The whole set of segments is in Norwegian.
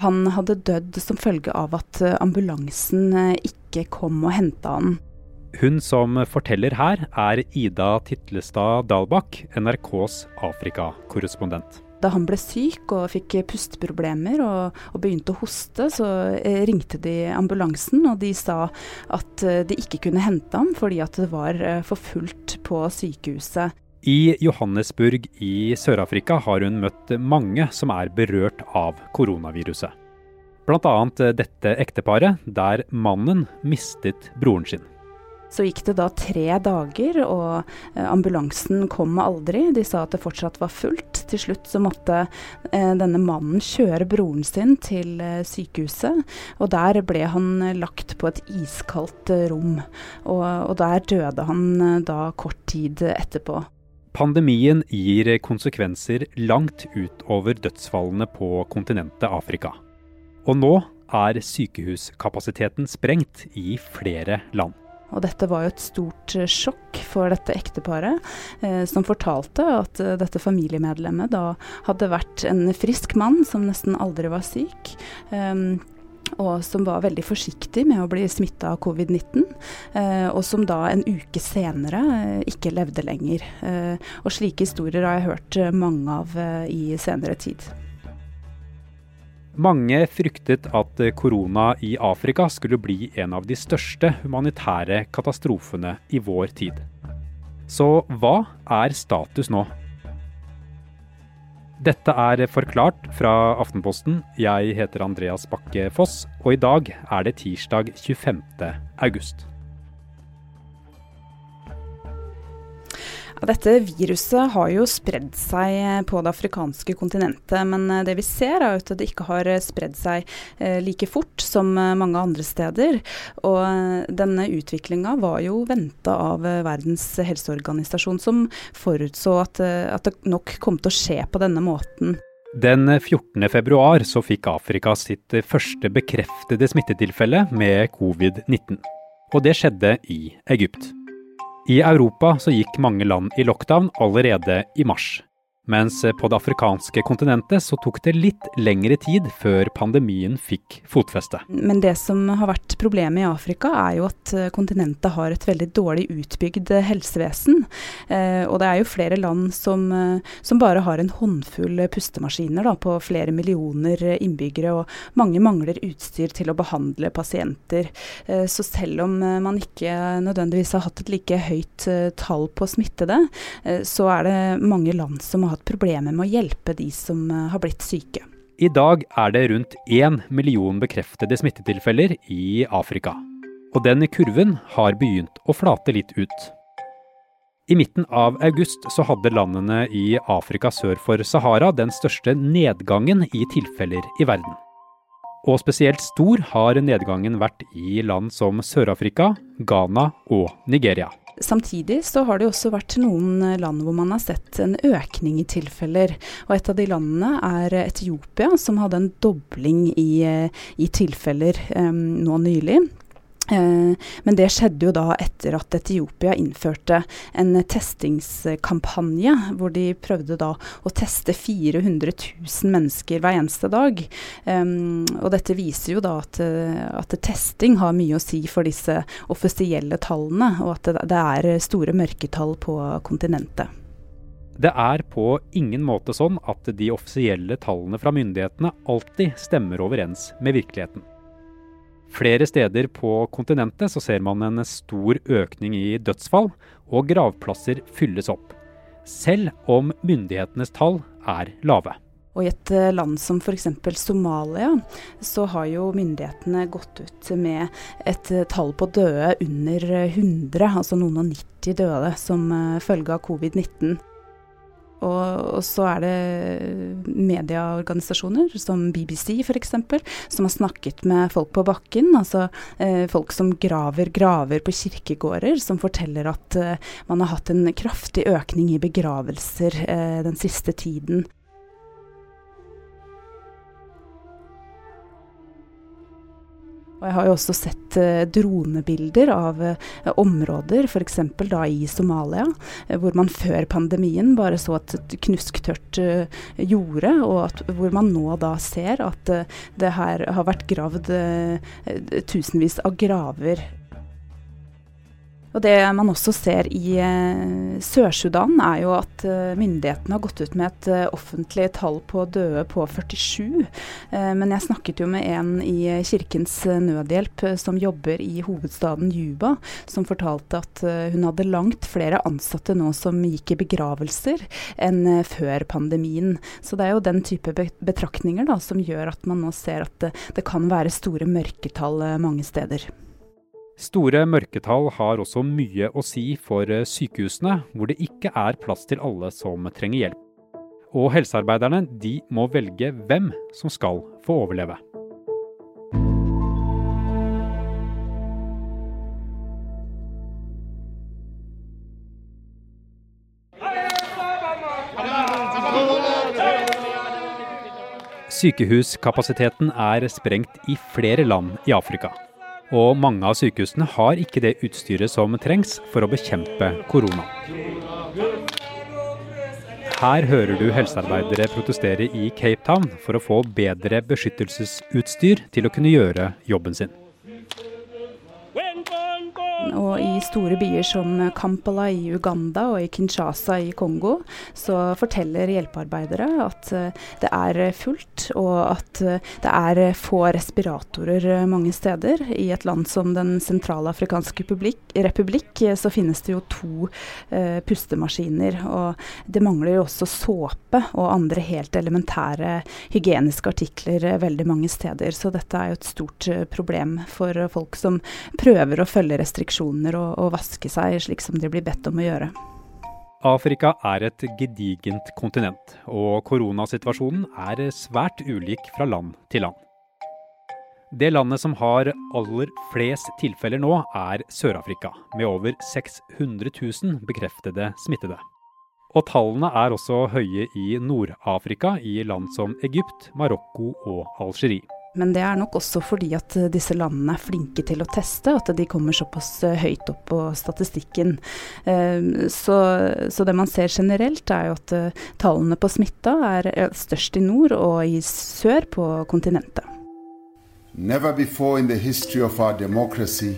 Han hadde dødd som følge av at ambulansen ikke kom og henta han. Hun som forteller her, er Ida Titlestad Dalbakk, NRKs Afrika-korrespondent. Da han ble syk og fikk pusteproblemer og, og, begynte å hoste, så eh, ringte de ambulansen, og de sa at eh, de ikke kunne hente ham fordi at det var eh, for fullt på sykehuset. I Johannesburg i Sør-Afrika har hun møtt mange som er berørt av koronaviruset. Bl.a. dette ekteparet, der mannen mistet broren sin. Så gikk det da tre dager, og eh, ambulansen kom aldri. De sa at det fortsatt var fullt. Til slutt så måtte eh, denne mannen kjøre broren sin til eh, sykehuset, og der ble han lagt på et iskaldt rom. Og, og der døde han da kort tid etterpå. Pandemien gir konsekvenser langt utover dødsfallene på kontinentet Afrika. Og nå er sykehuskapasiteten sprengt i flere land. Og dette var jo et stort eh, sjokk for dette ekteparet, eh, som fortalte at eh, dette familiemedlemmet da hadde vært en frisk mann som nesten aldri var syk. Eh, og som var veldig forsiktig med å bli smitta av covid-19. Eh, og som da en uke senere eh, ikke levde lenger. og slike historier har jeg hørt mange av i senere tid. Mange fryktet at korona i Afrika skulle bli en av de største humanitære katastrofene i vår tid. Så hva er status nå? Dette er forklart fra Aftenposten. Jeg heter Andreas Bakke Foss, og i dag er det tirsdag 25. august. Dette viruset har jo spredd seg på det afrikanske kontinentet, men eh, det vi ser er at det ikke har spredd seg eh, like fort som eh, mange andre steder. Og denne utviklinga var jo venta av Verdens helseorganisasjon, som forutså at, at det nok kom til å skje på denne måten. Den 14. februar så fikk Afrika sitt første bekreftede smittetilfelle med covid-19. Og det skjedde i Egypt. I Europa så gikk mange land i lockdown allerede i mars. Mens på det afrikanske kontinentet så tok det litt lengre tid før pandemien fikk fotfeste. Men det som har vært problemet i Afrika, er jo at eh, kontinentet har et veldig dårlig utbygd eh, helsevesen. Eh, og det er jo flere land som, som bare har en håndfull pustemaskiner da, på flere millioner innbyggere, og mange mangler utstyr til å behandle pasienter. så selv om man ikke nødvendigvis har hatt et like høyt tall på smittede, så er det mange land som har hatt problemer med å hjelpe de som eh, har blitt syke. I dag er det rundt én million bekreftede smittetilfeller i Afrika. Og den kurven har begynt å flate litt ut. I midten av august så hadde landene i Afrika sør for Sahara den største nedgangen i tilfeller i verden. Og spesielt stor har nedgangen vært i land som Sør-Afrika, Ghana og Nigeria. Samtidig så har det også vært noen land hvor man har sett en økning i tilfeller. Og et av de landene er Etiopia, som hadde en dobling i, i tilfeller um, nå nylig. Uh, men det skjedde jo da etter at Etiopia innførte en testingskampanje, hvor de prøvde da å teste 400 000 mennesker hver eneste dag. Um, og dette viser jo da at, at, testing har mye å si for disse offisielle tallene, og at det er store mørketall på kontinentet. Det er på ingen måte sånn at de offisielle tallene fra myndighetene alltid stemmer overens med virkeligheten. Flere steder på kontinentet så ser man en stor økning i dødsfall, og gravplasser fylles opp. Selv om myndighetenes tall er lave. Og I et eh, land som f.eks. Somalia, så har jo myndighetene gått ut med et eh, tall på døde under 100, altså noen og 90 døde som eh, følge av covid-19. Og, og, så er det medieorganisasjoner som BBC f.eks., som har snakket med folk på bakken. Altså eh, folk som graver graver på kirkegårder, som forteller at eh, man har hatt en kraftig økning i begravelser eh, den siste tiden. Og jeg har jo også sett eh, dronebilder av eh, områder, f.eks. da i Somalia, eh, hvor man før pandemien bare så et knusktørt jorde, og at, hvor man nå da ser at det her har vært gravd tusenvis av graver og Det man også ser i eh, Sør-Sudan, er jo at eh, myndighetene har gått ut med et eh, offentlig tall på døde på 47. Eh, men jeg snakket jo med en i Kirkens Nødhjelp som jobber i hovedstaden Juba, som fortalte at hun hadde langt flere ansatte nå som gikk i begravelser enn før pandemien. Så det er jo den type betraktninger da, som gjør at man nå ser at det, det kan være store mørketall mange steder. Store mørketall har også mye å si for eh, sykehusene, hvor det ikke er plass til alle som trenger hjelp. Og helsearbeiderne de må velge hvem som skal få overleve. Sykehuskapasiteten er sprengt i flere land i Afrika. Og mange av sykehusene har ikke det utstyret som trengs for å bekjempe korona. Her hører du helsearbeidere protestere i Cape Town for å få bedre beskyttelsesutstyr til å kunne gjøre jobben sin. Og i store byer som Kampala i Uganda og i Kinshasa i Kongo, så forteller hjelpearbeidere at eh, det er fullt, og at eh, det er få respiratorer mange steder. I et land som Den sentralafrikanske republikk, så finnes det jo to pustemaskiner. Og det mangler jo også såpe og andre helt elementære hygieniske artikler veldig mange steder. Så dette er jo et stort problem for folk som prøver å følge restriksjoner og, og vaske seg slik som de blir bedt om å gjøre. Afrika er et gedigent kontinent, og koronasituasjonen er svært ulik fra land til land. Det landet som har aller flest tilfeller nå, er Sør-Afrika, med over 600 000 bekreftede smittede. Og tallene er også høye i Nord-Afrika, i land som Egypt, Marokko og Algerie. Men det er nok også fordi at eh, disse landene er flinke til å teste, at de kommer såpass eh, høyt opp på statistikken. Eh, så, så det man ser generelt, er jo at tallene på smitta er størst i nord og i sør på kontinentet. Never before in the history of our democracy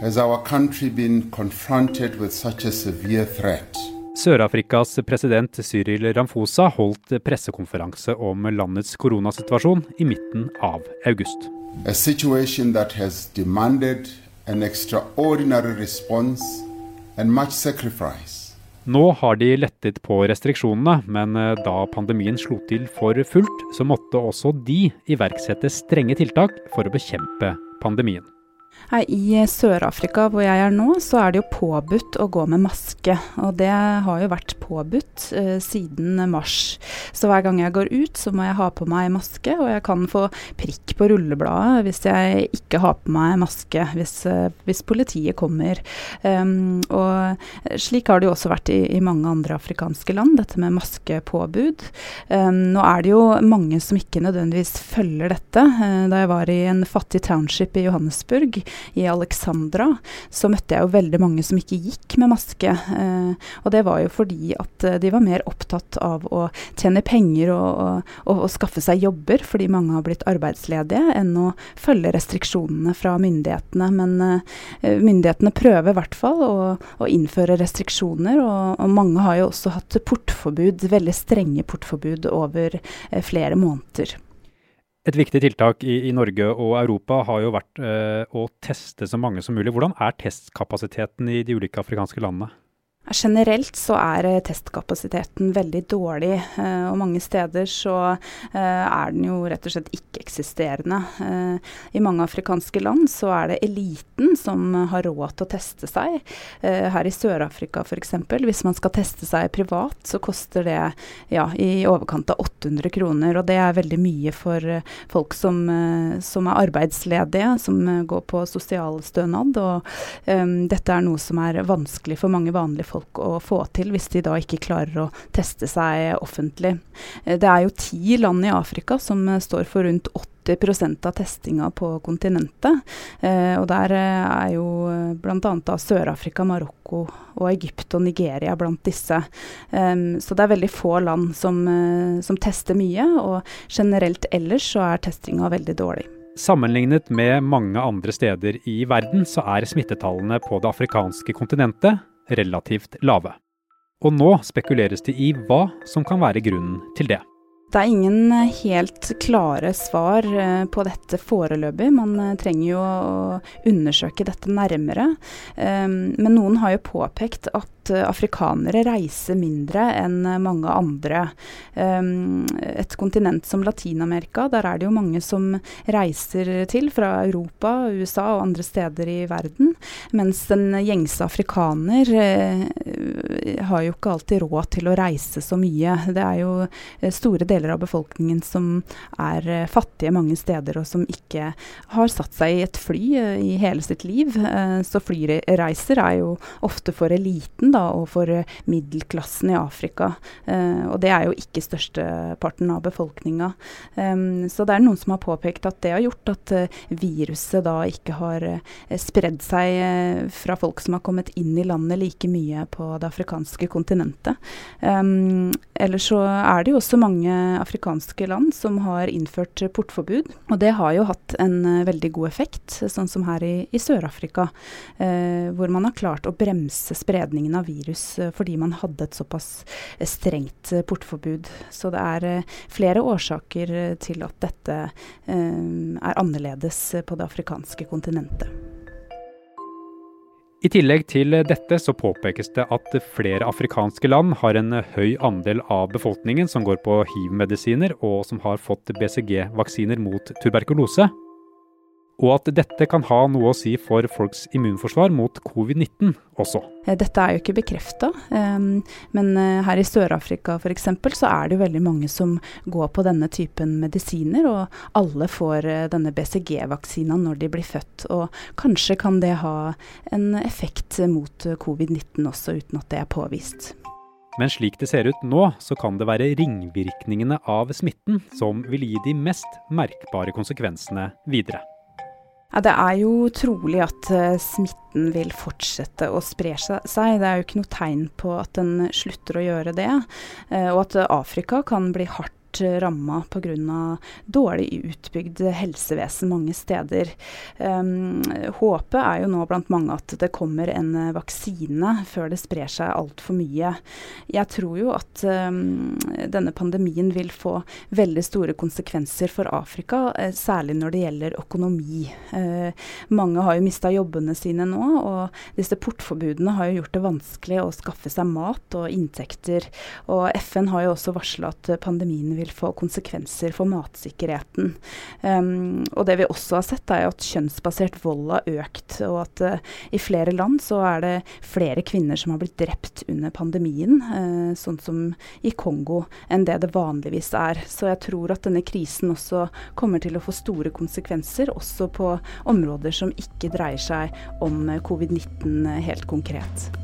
has our country been confronted with such a severe threat. Sør-Afrikas president Cyril Ramfosa holdt pressekonferanse om landets koronasituasjon i midten av august. A situation that has demanded an extraordinary response and much sacrifice. Nå har de lettet på restriksjonene, men eh, da pandemien slo til for fullt, så måtte også de iverksette strenge tiltak for å bekjempe pandemien. I Sør-Afrika, hvor jeg er nå, så er det jo påbudt å gå med maske. Og det har jo vært påbudt eh, siden mars. Så hver gang jeg går ut, så må jeg ha på meg maske. Og jeg kan få prikk på rullebladet hvis jeg ikke har på meg maske, hvis, eh, hvis politiet kommer. Um, og slik har det jo også vært i, i, mange andre afrikanske land, dette med maskepåbud. Um, nå er det jo mange som ikke nødvendigvis følger dette. Uh, da jeg var i en fattig township i Johannesburg, i Alexandra, så møtte jeg jo veldig mange som ikke gikk med maske. Eh, og det var jo fordi at eh, de var mer opptatt av å tjene penger og, og, og, skaffe seg jobber, fordi mange har blitt arbeidsledige, enn å følge restriksjonene fra myndighetene. Men eh, myndighetene prøver i hvert fall å, å innføre restriksjoner, og, mange har jo også hatt portforbud, veldig strenge portforbud over eh, flere måneder. Et viktig tiltak i, i, Norge og Europa har jo vært eh, å teste så mange som mulig. Hvordan er testkapasiteten i de ulike afrikanske landene? Generelt så er eh, testkapasiteten veldig dårlig, eh, og mange steder så eh, er den jo rett og slett ikke-eksisterende. I mange afrikanske land så er det eliten som har råd til å teste seg. Her i Sør-Afrika f.eks., hvis man skal teste seg privat, så koster det ja, i overkant av 800 kroner. Og det er veldig mye for folk som, som er arbeidsledige, som går på sosialstønad. Og um, dette er noe som er vanskelig for mange vanlige folk folk å få til hvis de da ikke klarer å teste seg offentlig. Eh, det er jo ti land i Afrika som eh, står for rundt 80% av testinga på kontinentet. Eh, og der er jo bl.a. Sør-Afrika, Marokko og Egypt og Nigeria blant disse. Så det er veldig få land som, som tester mye, og generelt ellers så er testinga veldig dårlig. Sammenlignet med mange andre steder i verden, så er smittetallene på det afrikanske kontinentet relativt lave. Og nå spekuleres det i hva som kan være grunnen til det. Det er ingen helt klare svar eh, på dette foreløpig. Man eh, trenger jo å undersøke dette nærmere. Um, men noen har jo påpekt at Eh, afrikanere reiser mindre enn eh, mange andre. Um, et kontinent som Latin-Amerika, der er det jo mange som reiser til fra Europa, USA og andre steder i verden. Mens den gjengse afrikaner uh, har jo ikke alltid råd til å reise så mye. Det er jo store deler av befolkningen som er fattige mange steder, og som ikke har satt seg i et fly i hele sitt liv. så flyreiser er jo ofte for eliten da, og for eh, middelklassen i Afrika. Eh, og det er jo ikke størsteparten av befolkninga. Um, så det er noen som har påpekt at det har gjort at uh, viruset da ikke har uh, spredd seg fra folk som har kommet inn i landet like mye på det afrikanske kontinentet. Um, ellers så er det jo også mange afrikanske land som har innført portforbud, og det har jo hatt en veldig god effekt, sånn som her i, i Sør-Afrika, hvor man har klart å bremse spredningen av virus eh, fordi man hadde et såpass eh, strengt eh, portforbud. Så det er flere årsaker til at dette er annerledes på det afrikanske kontinentet. I tillegg til dette så påpekes det at flere afrikanske land har en høy andel av befolkningen som går på hiv-medisiner og som har fått BCG-vaksiner mot tuberkulose og at dette kan ha noe å si for folks immunforsvar mot covid-19 også. Eh, dette er jo ikke bekrefta, um, men uh, her i Sør-Afrika f.eks. så er det jo veldig mange som går på denne typen medisiner, og alle får uh, denne BCG-vaksina når de blir født. Og kanskje kan det ha en effekt mot covid-19 også, uten at det er påvist. Men slik det ser ut nå, så kan det være ringvirkningene av smitten som vil gi de mest merkbare konsekvensene videre. Ja, det er jo trolig at uh, smitten vil fortsette å spre seg. Det er jo ikke noe tegn på at den slutter å gjøre det. Uh, og at Afrika kan bli hardt hardt ramma pga. dårlig utbygd helsevesen mange steder. Um, håpet er jo nå blant mange at det kommer en vaksine før det sprer seg altfor mye. Jeg tror jo at um, denne pandemien vil få veldig store konsekvenser for Afrika, eh, særlig når det gjelder økonomi. Uh, mange har jo mista jobbene sine nå, og disse portforbudene har jo gjort det vanskelig å skaffe seg mat og inntekter. Og FN har jo også varsla at pandemien vil vil få konsekvenser for matsikkerheten. Um, og det vi også har sett, er at kjønnsbasert vold har økt, og at uh, i flere land så er det flere kvinner som har blitt drept under pandemien, uh, sånn som i Kongo, enn det det vanligvis er. Så jeg tror at denne krisen også kommer til å få store konsekvenser, også på områder som ikke dreier seg om covid-19 helt konkret.